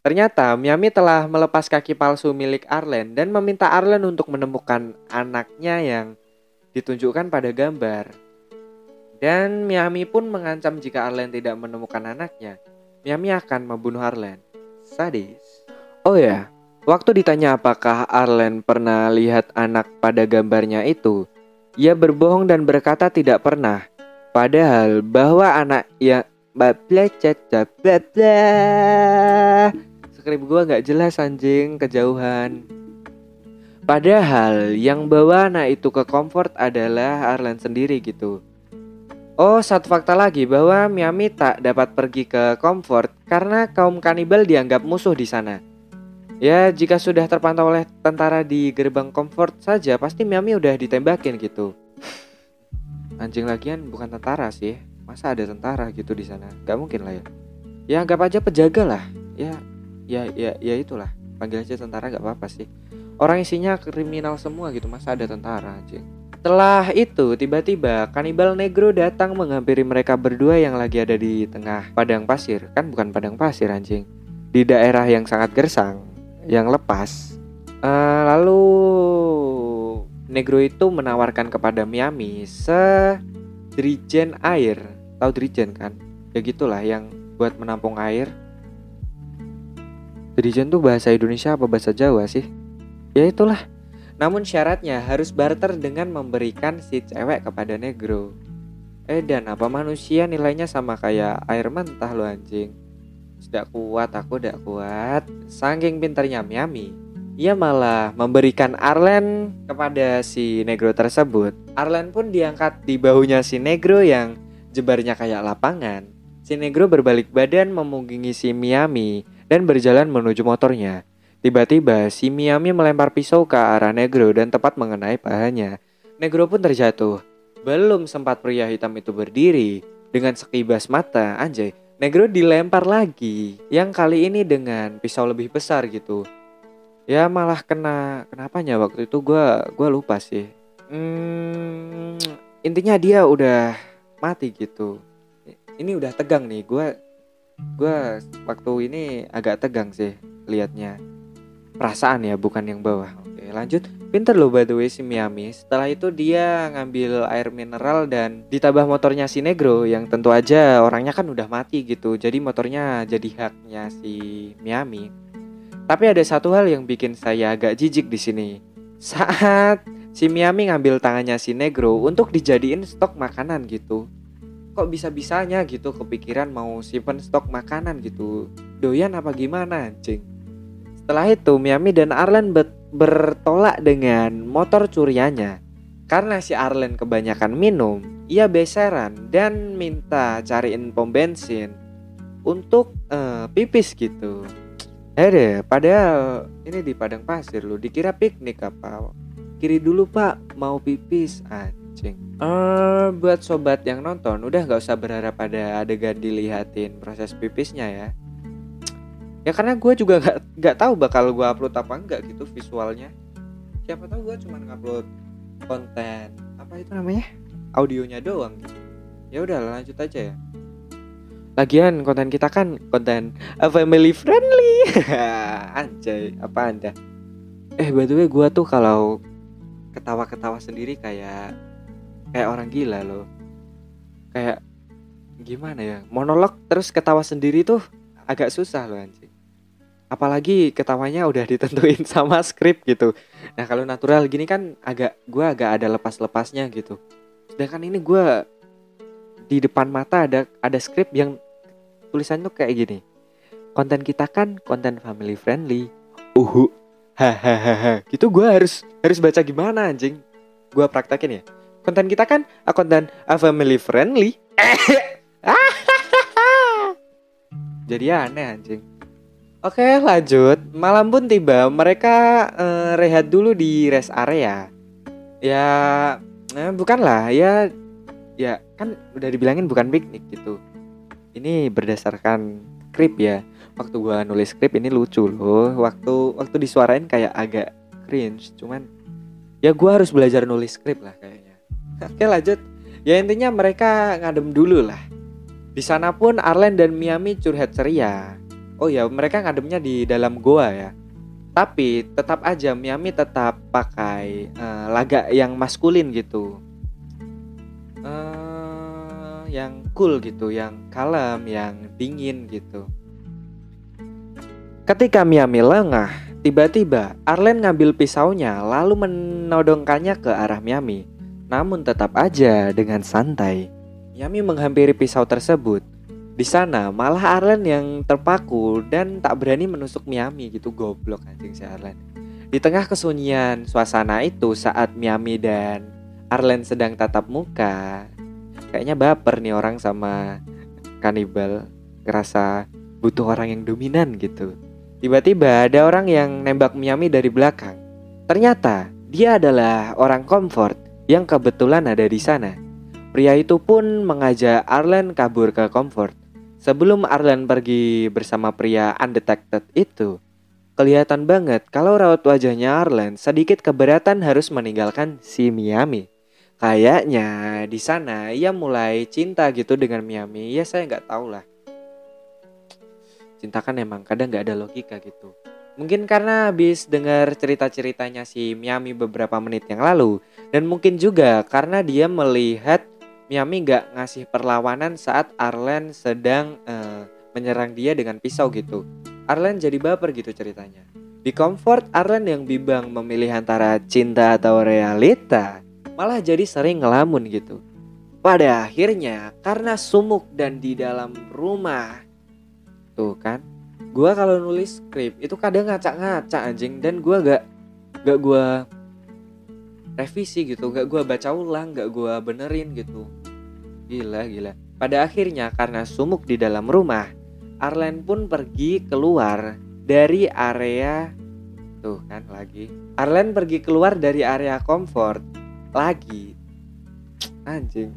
Ternyata Miami telah melepas kaki palsu milik Arlen dan meminta Arlen untuk menemukan anaknya yang ditunjukkan pada gambar. Dan Miami pun mengancam jika Arlen tidak menemukan anaknya, Miami akan membunuh Arlen. Sadis. Oh ya, waktu ditanya apakah Arlen pernah lihat anak pada gambarnya itu, ia berbohong dan berkata tidak pernah. Padahal bahwa anak yang bla skrip gue nggak jelas anjing kejauhan Padahal yang bawa anak itu ke comfort adalah Arlen sendiri gitu. Oh, satu fakta lagi bahwa Miami tak dapat pergi ke comfort karena kaum kanibal dianggap musuh di sana. Ya, jika sudah terpantau oleh tentara di gerbang comfort saja, pasti Miami udah ditembakin gitu. Anjing lagian bukan tentara sih. Masa ada tentara gitu di sana? Gak mungkin lah ya. Ya anggap aja penjaga lah. Ya ya ya ya itulah. Panggil aja tentara gak apa-apa sih. Orang isinya kriminal semua gitu masa ada tentara anjing setelah itu tiba-tiba kanibal negro datang menghampiri mereka berdua yang lagi ada di tengah padang pasir. Kan bukan padang pasir anjing. Di daerah yang sangat gersang yang lepas. Uh, lalu negro itu menawarkan kepada Miami se drijen air. Tahu drijen kan? Ya gitulah yang buat menampung air Dirijen tuh bahasa Indonesia apa bahasa Jawa sih? Ya itulah. Namun syaratnya harus barter dengan memberikan si cewek kepada negro. Eh dan apa manusia nilainya sama kayak air mentah lo anjing. Sudah kuat aku tidak kuat. Saking pintarnya Miami, ia malah memberikan Arlen kepada si negro tersebut. Arlen pun diangkat di bahunya si negro yang jebarnya kayak lapangan. Si negro berbalik badan memungkingi si Miami dan berjalan menuju motornya. Tiba-tiba si Miami melempar pisau ke arah Negro dan tepat mengenai pahanya. Negro pun terjatuh. Belum sempat pria hitam itu berdiri, dengan sekibas mata, anjay, Negro dilempar lagi. Yang kali ini dengan pisau lebih besar gitu. Ya malah kena kenapanya waktu itu gue gua lupa sih. Hmm, intinya dia udah mati gitu. Ini udah tegang nih, gue gue waktu ini agak tegang sih liatnya. Perasaan ya bukan yang bawah. Oke lanjut. Pinter loh by the way si Miami. Setelah itu dia ngambil air mineral dan ditambah motornya si Negro yang tentu aja orangnya kan udah mati gitu. Jadi motornya jadi haknya si Miami. Tapi ada satu hal yang bikin saya agak jijik di sini. Saat si Miami ngambil tangannya si Negro untuk dijadiin stok makanan gitu kok bisa-bisanya gitu kepikiran mau simpen stok makanan gitu. Doyan apa gimana anjing? Setelah itu Miami dan Arlen bertolak dengan motor curiannya. Karena si Arlen kebanyakan minum ia beseran dan minta cariin pom bensin untuk uh, pipis gitu. Ada padahal ini di padang pasir lo dikira piknik apa? Kiri dulu pak mau pipis anjing. Uh, buat sobat yang nonton, udah nggak usah berharap pada adegan dilihatin proses pipisnya ya. Ya karena gue juga nggak nggak tahu bakal gue upload apa enggak gitu visualnya. Siapa tahu gue cuma ngupload konten apa itu namanya audionya doang. Ya udah lanjut aja ya. Lagian konten kita kan konten family friendly. Anjay, apa anda? Eh by the way gue tuh kalau ketawa-ketawa sendiri kayak kayak orang gila loh. Kayak gimana ya monolog terus ketawa sendiri tuh agak susah loh anjing. Apalagi ketawanya udah ditentuin sama skrip gitu. Nah kalau natural gini kan agak gue agak ada lepas-lepasnya gitu. Sedangkan ini gue di depan mata ada ada skrip yang tulisannya tuh kayak gini. Konten kita kan konten family friendly. Uhu hahaha. Gitu gue harus harus baca gimana anjing? Gue praktekin ya konten kita kan? Uh, konten uh, family friendly. Jadi aneh anjing. Oke lanjut. Malam pun tiba. Mereka uh, rehat dulu di rest area. Ya eh, bukan lah ya ya kan udah dibilangin bukan piknik gitu. Ini berdasarkan skrip ya. Waktu gua nulis skrip ini lucu loh. Waktu waktu disuarain kayak agak cringe. Cuman ya gua harus belajar nulis skrip lah kayaknya Oke lanjut. Ya intinya mereka ngadem dulu lah. Di sana pun Arlen dan Miami curhat ceria. oh ya mereka ngademnya di dalam goa ya tapi tetap aja Miami tetap pakai uh, laga yang maskulin gitu uh, yang cool gitu yang kalem yang dingin gitu ketika Miami lengah tiba-tiba Arlen ngambil pisaunya lalu menodongkannya ke arah Miami namun tetap aja dengan santai Miami menghampiri pisau tersebut di sana malah Arlen yang terpaku dan tak berani menusuk Miami gitu goblok anjing si Arlen. Di tengah kesunyian suasana itu saat Miami dan Arlen sedang tatap muka, kayaknya baper nih orang sama kanibal, ngerasa butuh orang yang dominan gitu. Tiba-tiba ada orang yang nembak Miami dari belakang. Ternyata dia adalah orang comfort yang kebetulan ada di sana. Pria itu pun mengajak Arlen kabur ke comfort. Sebelum Arlen pergi bersama pria undetected itu, kelihatan banget kalau raut wajahnya Arlen sedikit keberatan harus meninggalkan si Miami. Kayaknya di sana ia mulai cinta gitu dengan Miami. Ya saya nggak tahu lah. Cinta kan emang kadang nggak ada logika gitu. Mungkin karena habis dengar cerita-ceritanya si Miami beberapa menit yang lalu dan mungkin juga karena dia melihat Miami gak ngasih perlawanan saat Arlen sedang uh, menyerang dia dengan pisau gitu. Arlen jadi baper gitu ceritanya. Di comfort, Arlen yang bimbang memilih antara cinta atau realita, malah jadi sering ngelamun gitu. Pada akhirnya, karena sumuk dan di dalam rumah, tuh kan, gua kalau nulis skrip itu kadang ngacak-ngacak anjing. Dan gua gak gak gua revisi gitu gak gue baca ulang gak gue benerin gitu. Gila gila. Pada akhirnya karena sumuk di dalam rumah Arlen pun pergi keluar dari area tuh kan lagi. Arlen pergi keluar dari area comfort lagi. Anjing.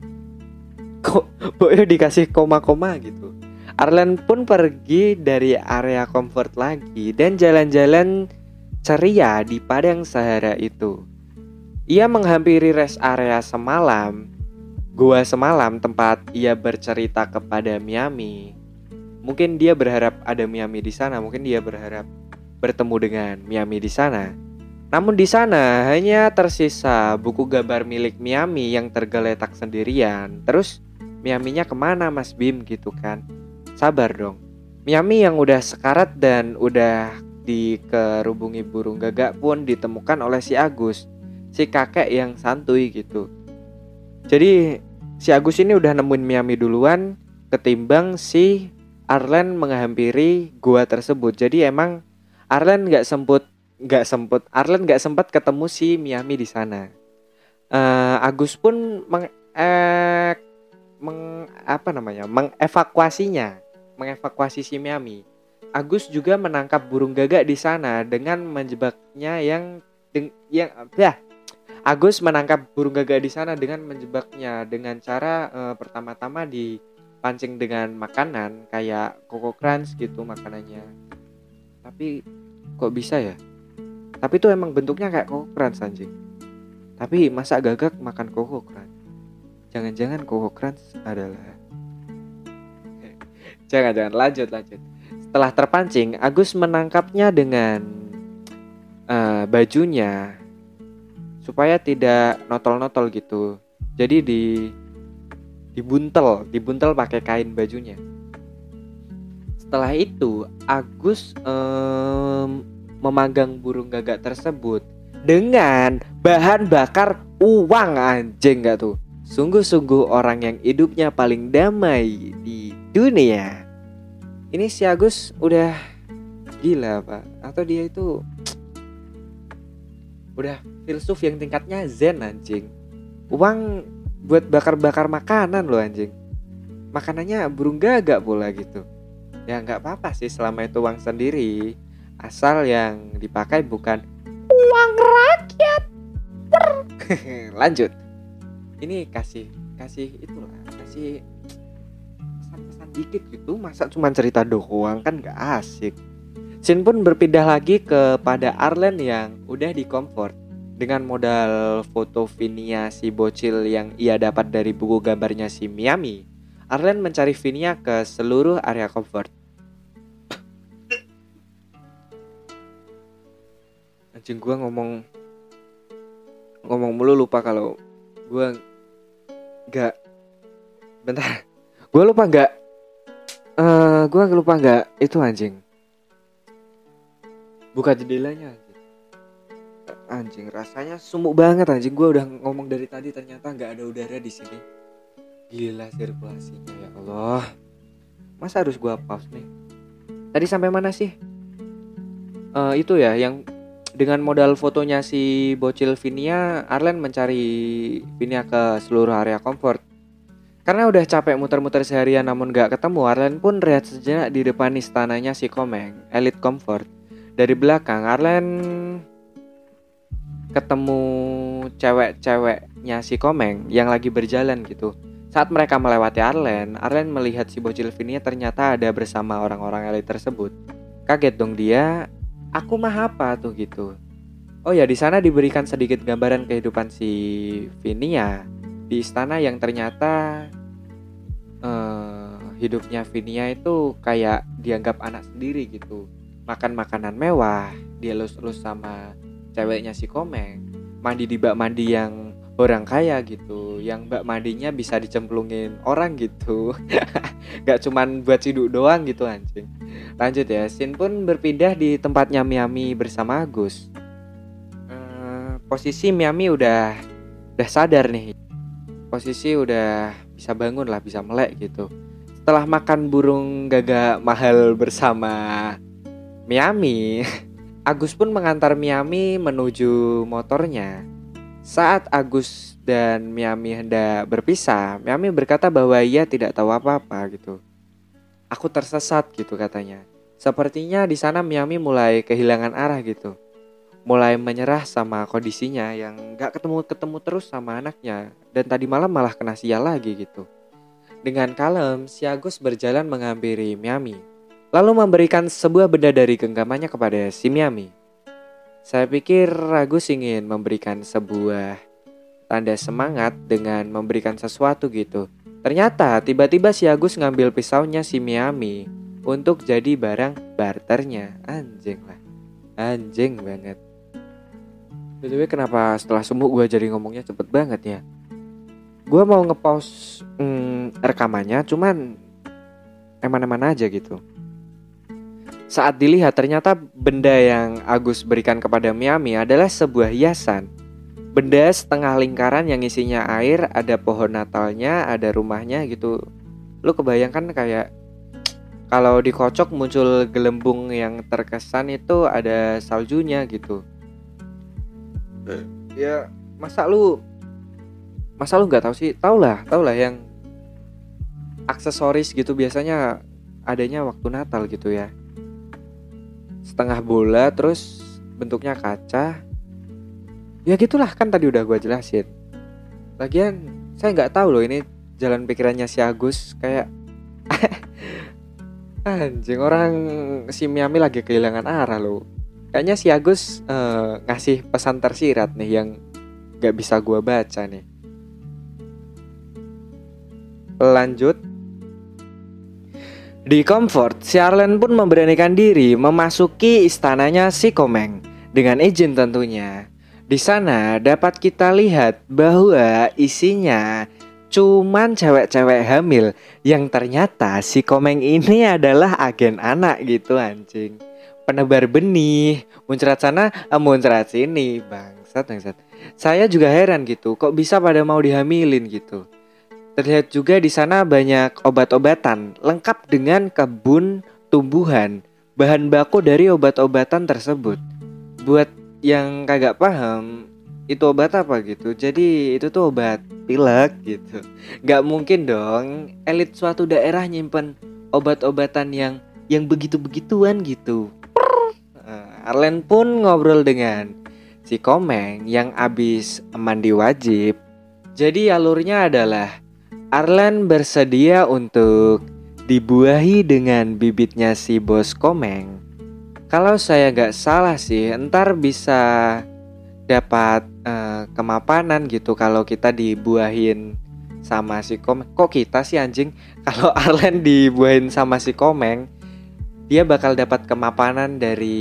Kok boyo dikasih koma-koma gitu Arlen pun pergi dari area comfort lagi dan jalan-jalan ceria di padang Sahara itu ia menghampiri rest area semalam, gua semalam tempat ia bercerita kepada Miami. Mungkin dia berharap ada Miami di sana, mungkin dia berharap bertemu dengan Miami di sana. Namun di sana hanya tersisa buku gambar milik Miami yang tergeletak sendirian. Terus Miaminya ke mana Mas Bim gitu kan? Sabar dong. Miami yang udah sekarat dan udah dikerubungi burung gagak pun ditemukan oleh si Agus si kakek yang santuy gitu. Jadi si Agus ini udah nemuin Miami duluan ketimbang si Arlen menghampiri gua tersebut. Jadi emang Arlen nggak semput nggak semput Arlen nggak sempat ketemu si Miami di sana. Uh, Agus pun meng, eh, meng apa namanya mengevakuasinya mengevakuasi si Miami Agus juga menangkap burung gagak di sana dengan menjebaknya yang yang ya Agus menangkap burung gagak di sana dengan menjebaknya dengan cara uh, pertama-tama dipancing dengan makanan kayak koko crunch gitu makanannya. Tapi kok bisa ya? Tapi itu emang bentuknya kayak koko crunch anjing. Tapi masa gagak makan koko crunch? Jangan-jangan koko crunch adalah Jangan-jangan lanjut lanjut. Setelah terpancing, Agus menangkapnya dengan uh, bajunya supaya tidak notol-notol gitu. Jadi di dibuntel dibuntel pakai kain bajunya. Setelah itu Agus um, memanggang burung gagak tersebut dengan bahan bakar uang anjing gak tuh? Sungguh-sungguh orang yang hidupnya paling damai di dunia ini si Agus udah gila pak. Atau dia itu udah filsuf yang tingkatnya zen anjing. Uang buat bakar-bakar makanan loh anjing. Makanannya burung gagak pula gitu. Ya nggak apa-apa sih selama itu uang sendiri. Asal yang dipakai bukan uang rakyat. Lanjut. Ini kasih kasih itulah kasih dikit gitu masa cuma cerita doang? Kan gak asik. Shin pun berpindah lagi kepada Arlen yang udah di comfort. Dengan modal foto Vinia si bocil yang ia dapat dari buku gambarnya si Miami Arlen mencari Vinia ke seluruh area comfort. Anjing gua ngomong ngomong mulu lupa kalau gua nggak bentar. Gua lupa nggak uh, gua lupa nggak. Itu anjing. Buka jendelanya anjing. anjing rasanya sumuk banget anjing. Gua udah ngomong dari tadi ternyata nggak ada udara di sini. Gila sirkulasinya ya Allah. Masa harus gua pause nih? Tadi sampai mana sih? Uh, itu ya yang dengan modal fotonya si bocil Vinia, Arlen mencari Vinia ke seluruh area comfort. Karena udah capek muter-muter seharian namun gak ketemu, Arlen pun rehat sejenak di depan istananya si Komeng, Elite Comfort. Dari belakang, Arlen ketemu cewek-ceweknya si Komeng yang lagi berjalan gitu. Saat mereka melewati Arlen, Arlen melihat si bocil Vinia ternyata ada bersama orang-orang elit tersebut. Kaget dong dia, aku mah apa tuh gitu. Oh ya di sana diberikan sedikit gambaran kehidupan si Vinia di istana yang ternyata uh, hidupnya Vinia itu kayak dianggap anak sendiri gitu. Makan makanan mewah, dia lus-lus sama ceweknya si Komeng, mandi di bak mandi yang orang kaya gitu yang bak mandinya bisa dicemplungin orang gitu. Gak cuman buat ciduk doang gitu anjing. Lanjut ya Sin pun berpindah di tempatnya Miami bersama Agus. Uh, posisi Miami udah udah sadar nih posisi udah bisa bangun lah bisa melek gitu setelah makan burung gagak mahal bersama Miami Agus pun mengantar Miami menuju motornya saat Agus dan Miami hendak berpisah, Miami berkata bahwa ia tidak tahu apa-apa gitu. Aku tersesat gitu katanya. Sepertinya di sana Miami mulai kehilangan arah gitu. Mulai menyerah sama kondisinya yang gak ketemu-ketemu terus sama anaknya. Dan tadi malam malah kena sial lagi gitu. Dengan kalem, si Agus berjalan menghampiri Miami. Lalu memberikan sebuah benda dari genggamannya kepada si Miami. Saya pikir Agus ingin memberikan sebuah tanda semangat dengan memberikan sesuatu gitu. Ternyata tiba-tiba si Agus ngambil pisaunya si Miami untuk jadi barang barternya. Anjing lah. Anjing banget. Btw kenapa setelah sembuh gue jadi ngomongnya cepet banget ya? Gue mau ngepost hmm, rekamannya cuman eman-eman aja gitu. Saat dilihat ternyata benda yang Agus berikan kepada Miami adalah sebuah hiasan. Benda setengah lingkaran yang isinya air, ada pohon natalnya, ada rumahnya gitu. Lu kebayangkan kayak kalau dikocok muncul gelembung yang terkesan itu ada saljunya gitu. Ya masa lu masa lu nggak tahu sih? Tau lah, tau lah yang aksesoris gitu biasanya adanya waktu Natal gitu ya. Setengah bola terus bentuknya kaca. Ya gitulah kan tadi udah gue jelasin. Lagian saya nggak tahu loh ini jalan pikirannya si Agus kayak anjing orang si Miami lagi kehilangan arah loh kayaknya si Agus uh, ngasih pesan tersirat nih yang nggak bisa gue baca nih lanjut di Comfort, si Arlen pun memberanikan diri memasuki istananya si Komeng dengan izin tentunya. Di sana dapat kita lihat bahwa isinya cuman cewek-cewek hamil yang ternyata si Komeng ini adalah agen anak gitu anjing. Penebar benih, muncrat sana, eh, muncrat sini, bangsat bangsat. Saya juga heran gitu, kok bisa pada mau dihamilin gitu. Terlihat juga di sana banyak obat-obatan lengkap dengan kebun tumbuhan, bahan baku dari obat-obatan tersebut. Buat yang kagak paham, itu obat apa gitu. Jadi itu tuh obat pilek gitu. Gak mungkin dong elit suatu daerah nyimpen obat-obatan yang yang begitu-begituan gitu. Arlen pun ngobrol dengan si Komeng yang abis mandi wajib. Jadi alurnya adalah Arlan bersedia untuk dibuahi dengan bibitnya si bos komeng. Kalau saya gak salah sih, entar bisa dapat uh, kemapanan gitu kalau kita dibuahin sama si komeng. Kok kita sih anjing? Kalau Arlen dibuahin sama si komeng, dia bakal dapat kemapanan dari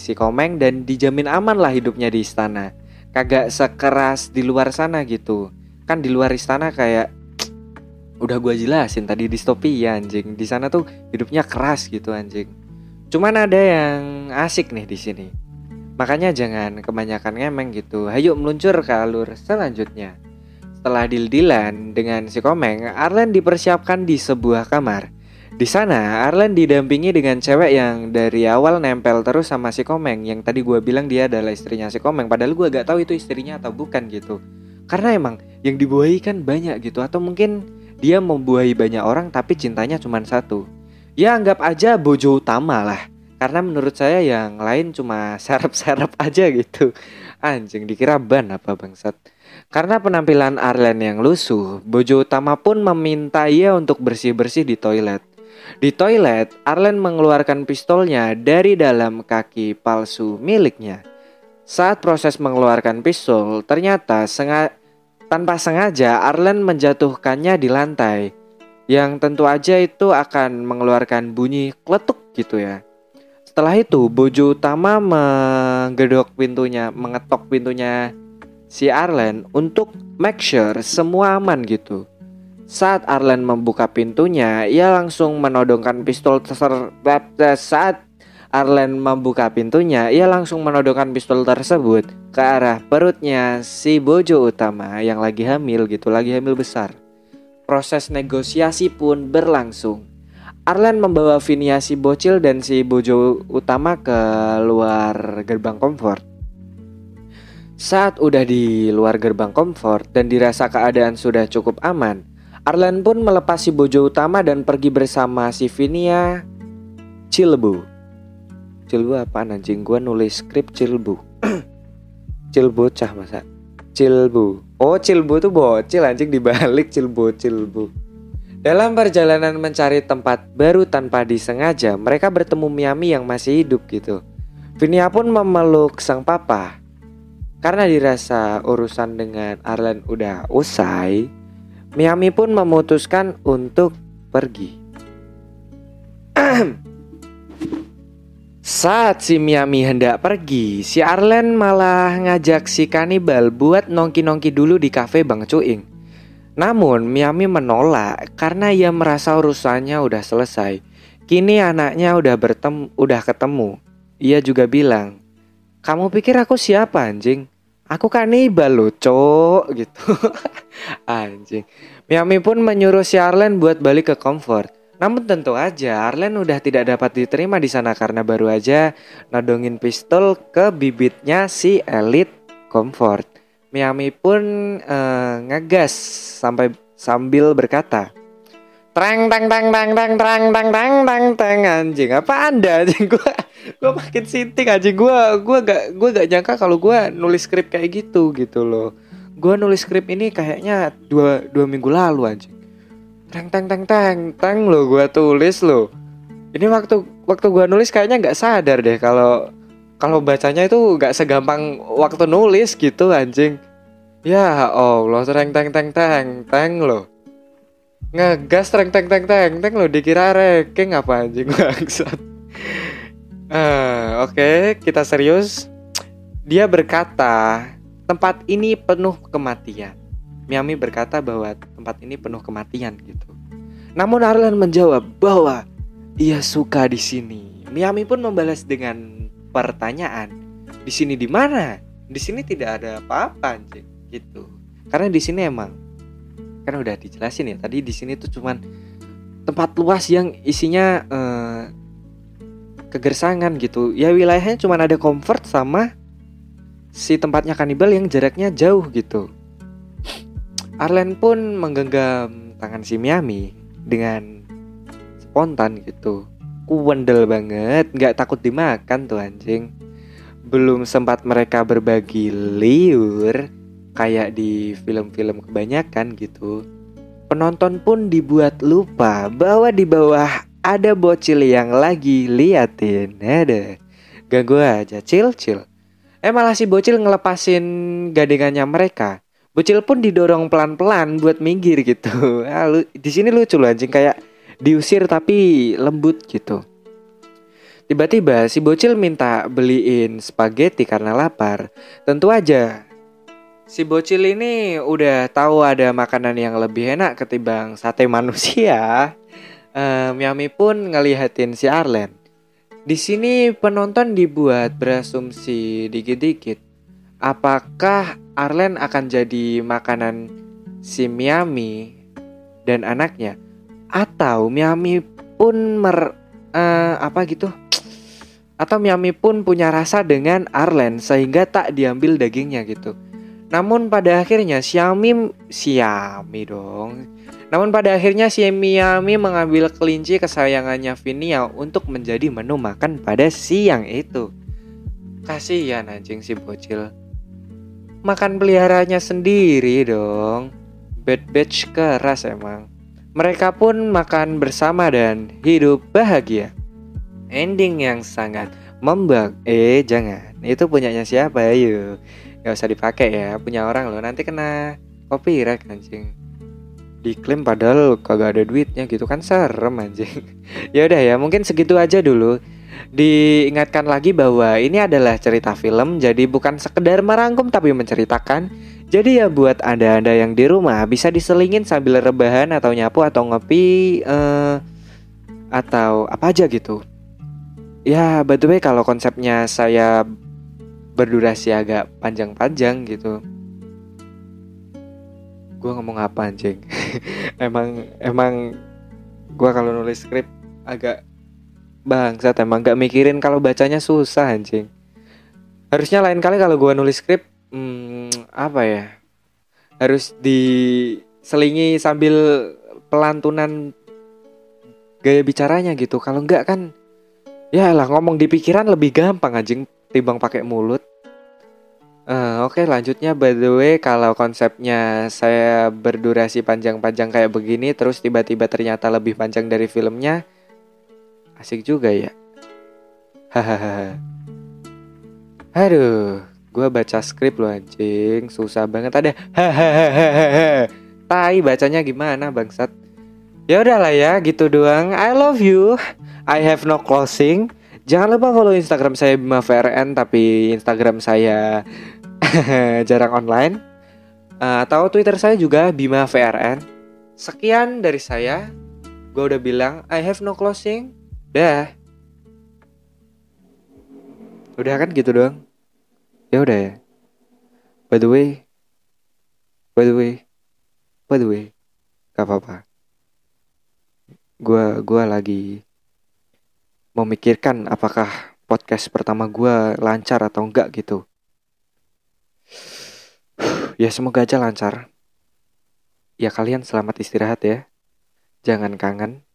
si Komeng dan dijamin aman lah hidupnya di istana. Kagak sekeras di luar sana gitu. Kan di luar istana kayak udah gua jelasin tadi distopia anjing. Di sana tuh hidupnya keras gitu anjing. Cuman ada yang asik nih di sini. Makanya jangan kebanyakan ngemeng gitu. Hayo meluncur ke alur selanjutnya. Setelah dil-dilan dengan si Komeng, Arlen dipersiapkan di sebuah kamar. Di sana, Arlen didampingi dengan cewek yang dari awal nempel terus sama si Komeng. Yang tadi gue bilang dia adalah istrinya si Komeng. Padahal gue gak tahu itu istrinya atau bukan gitu. Karena emang yang dibuahi kan banyak gitu. Atau mungkin dia membuahi banyak orang tapi cintanya cuma satu. Ya anggap aja bojo utama lah. Karena menurut saya yang lain cuma serap-serap aja gitu. Anjing dikira ban apa bangsat? Karena penampilan Arlen yang lusuh, bojo utama pun meminta ia untuk bersih-bersih di toilet. Di toilet, Arlen mengeluarkan pistolnya dari dalam kaki palsu miliknya. Saat proses mengeluarkan pistol, ternyata senga tanpa sengaja Arlen menjatuhkannya di lantai. Yang tentu aja itu akan mengeluarkan bunyi kletuk gitu ya. Setelah itu, bojo utama menggedok pintunya, mengetok pintunya si Arlen untuk make sure semua aman gitu. Saat Arlen membuka pintunya, ia langsung menodongkan pistol tersebut. Saat Arlen membuka pintunya, ia langsung menodongkan pistol tersebut ke arah perutnya si bojo utama yang lagi hamil gitu, lagi hamil besar. Proses negosiasi pun berlangsung. Arlen membawa Vinia si bocil dan si bojo utama ke luar gerbang comfort. Saat udah di luar gerbang comfort dan dirasa keadaan sudah cukup aman, Arlen pun melepas si bojo utama dan pergi bersama si Vinia Cilbu. Cilbu apa anjing? Gua nulis skrip Cilbu. Cah masa? Cilbu. Oh, Cilbu tuh bocil anjing dibalik Cilbu Cilbu. Dalam perjalanan mencari tempat baru tanpa disengaja, mereka bertemu Miami yang masih hidup gitu. Vinia pun memeluk sang papa. Karena dirasa urusan dengan Arlen udah usai, Miami pun memutuskan untuk pergi. Saat si Miami hendak pergi, si Arlen malah ngajak si kanibal buat nongki-nongki dulu di kafe Bang Cuing. Namun Miami menolak karena ia merasa urusannya udah selesai. Kini anaknya udah bertemu, udah ketemu. Ia juga bilang, "Kamu pikir aku siapa, anjing? Aku kanibal loh, cok." gitu. Anjing. Miami pun menyuruh si Arlen buat balik ke Comfort. Namun tentu aja Arlen udah tidak dapat diterima di sana karena baru aja nodongin pistol ke bibitnya si Elite Comfort. Miami pun uh, ngegas sampai sambil berkata, Trang tang tang tang tang tang tang tang tang anjing apa anda anjing gua gua makin sinting anjing gua gua gak gua gak nyangka kalau gua nulis skrip kayak gitu gitu loh. Gue nulis skrip ini kayaknya dua dua minggu lalu anjing. Teng teng teng teng teng lo gue tulis lo ini waktu waktu gue nulis kayaknya nggak sadar deh kalau kalau bacanya itu nggak segampang waktu nulis gitu anjing. Ya allah teng teng teng teng teng lo ngegas teng teng teng teng teng lo dikira ranking apa anjing bangsat uh, oke okay, kita serius dia berkata tempat ini penuh kematian. Miami berkata bahwa tempat ini penuh kematian gitu. Namun Arlen menjawab bahwa ia suka di sini. Miami pun membalas dengan pertanyaan, "Di sini di mana?" Di sini tidak ada apa-apa anjing gitu. Karena di sini emang kan udah dijelasin ya tadi di sini tuh cuman tempat luas yang isinya eh, kegersangan gitu. Ya wilayahnya cuman ada comfort sama si tempatnya kanibal yang jaraknya jauh gitu. Arlen pun menggenggam tangan si Miami dengan spontan gitu. Kuwendel banget, nggak takut dimakan tuh anjing. Belum sempat mereka berbagi liur kayak di film-film kebanyakan gitu. Penonton pun dibuat lupa bahwa di bawah ada bocil yang lagi liatin. Ada. Ganggu aja, chill chill. Eh malah si bocil ngelepasin gadengannya mereka. Bocil pun didorong pelan-pelan buat minggir gitu. Ah, lu, di sini lucu loh anjing kayak diusir tapi lembut gitu. Tiba-tiba si bocil minta beliin spaghetti karena lapar. Tentu aja si bocil ini udah tahu ada makanan yang lebih enak ketimbang sate manusia. Uh, Miami pun ngelihatin si Arlen. Di sini penonton dibuat berasumsi dikit-dikit. Apakah Arlen akan jadi makanan si Miami dan anaknya? Atau Miami pun mer uh, apa gitu? Atau Miami pun punya rasa dengan Arlen sehingga tak diambil dagingnya gitu. Namun pada akhirnya Xiaomi Xiaomi dong. Namun pada akhirnya si Miami mengambil kelinci kesayangannya Vinia untuk menjadi menu makan pada siang itu. Kasihan anjing si bocil. Makan peliharanya sendiri dong. Bad batch keras emang. Mereka pun makan bersama dan hidup bahagia. Ending yang sangat membak. Eh jangan, itu punyanya siapa yuk? nggak usah dipakai ya punya orang loh nanti kena copyright anjing diklaim padahal kagak ada duitnya gitu kan serem anjing ya udah ya mungkin segitu aja dulu. Diingatkan lagi bahwa ini adalah cerita film jadi bukan sekedar merangkum tapi menceritakan. Jadi ya buat anda-anda yang di rumah bisa diselingin sambil rebahan atau nyapu atau ngopi uh, atau apa aja gitu. Ya by the way kalau konsepnya saya berdurasi agak panjang-panjang gitu. Gue ngomong apa anjing emang emang gue kalau nulis skrip agak bangsat emang gak mikirin kalau bacanya susah anjing harusnya lain kali kalau gue nulis skrip hmm, apa ya harus diselingi sambil pelantunan gaya bicaranya gitu kalau enggak kan ya lah ngomong di pikiran lebih gampang anjing timbang pakai mulut. Uh, Oke okay, lanjutnya by the way kalau konsepnya saya berdurasi panjang-panjang kayak begini terus tiba-tiba ternyata lebih panjang dari filmnya asik juga ya. Hahaha. Aduh gue baca skrip lo anjing. Susah banget ada. Hahaha. Tai bacanya gimana bangsat? Ya udahlah ya gitu doang. I love you. I have no closing. Jangan lupa follow Instagram saya Bima VRN tapi Instagram saya jarang online. Atau Twitter saya juga Bima VRN. Sekian dari saya. Gue udah bilang I have no closing. Dah. Udah kan gitu doang. Ya udah ya. By the way. By the way. By the way. Gak apa-apa. Gue gua lagi memikirkan apakah podcast pertama gue lancar atau enggak gitu. Ya semoga aja lancar. Ya kalian selamat istirahat ya. Jangan kangen.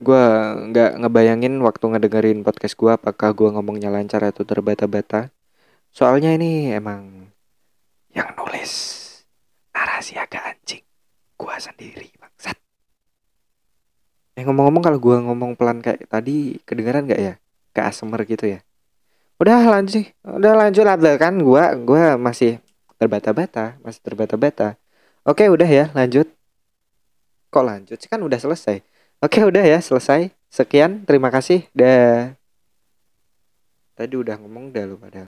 Gue nggak ngebayangin waktu ngedengerin podcast gue apakah gue ngomongnya lancar atau terbata-bata. Soalnya ini emang yang nulis narasi agak anjing. Gue sendiri bangsat. Eh ngomong-ngomong kalau gue ngomong pelan kayak tadi kedengaran gak ya? Ke ASMR gitu ya? Udah lanjut, udah lanjut lah kan gue gue masih terbata-bata, masih terbata-bata. Oke udah ya lanjut. Kok lanjut sih kan udah selesai. Oke udah ya selesai. Sekian terima kasih. Dah. Tadi udah ngomong dah lu padahal.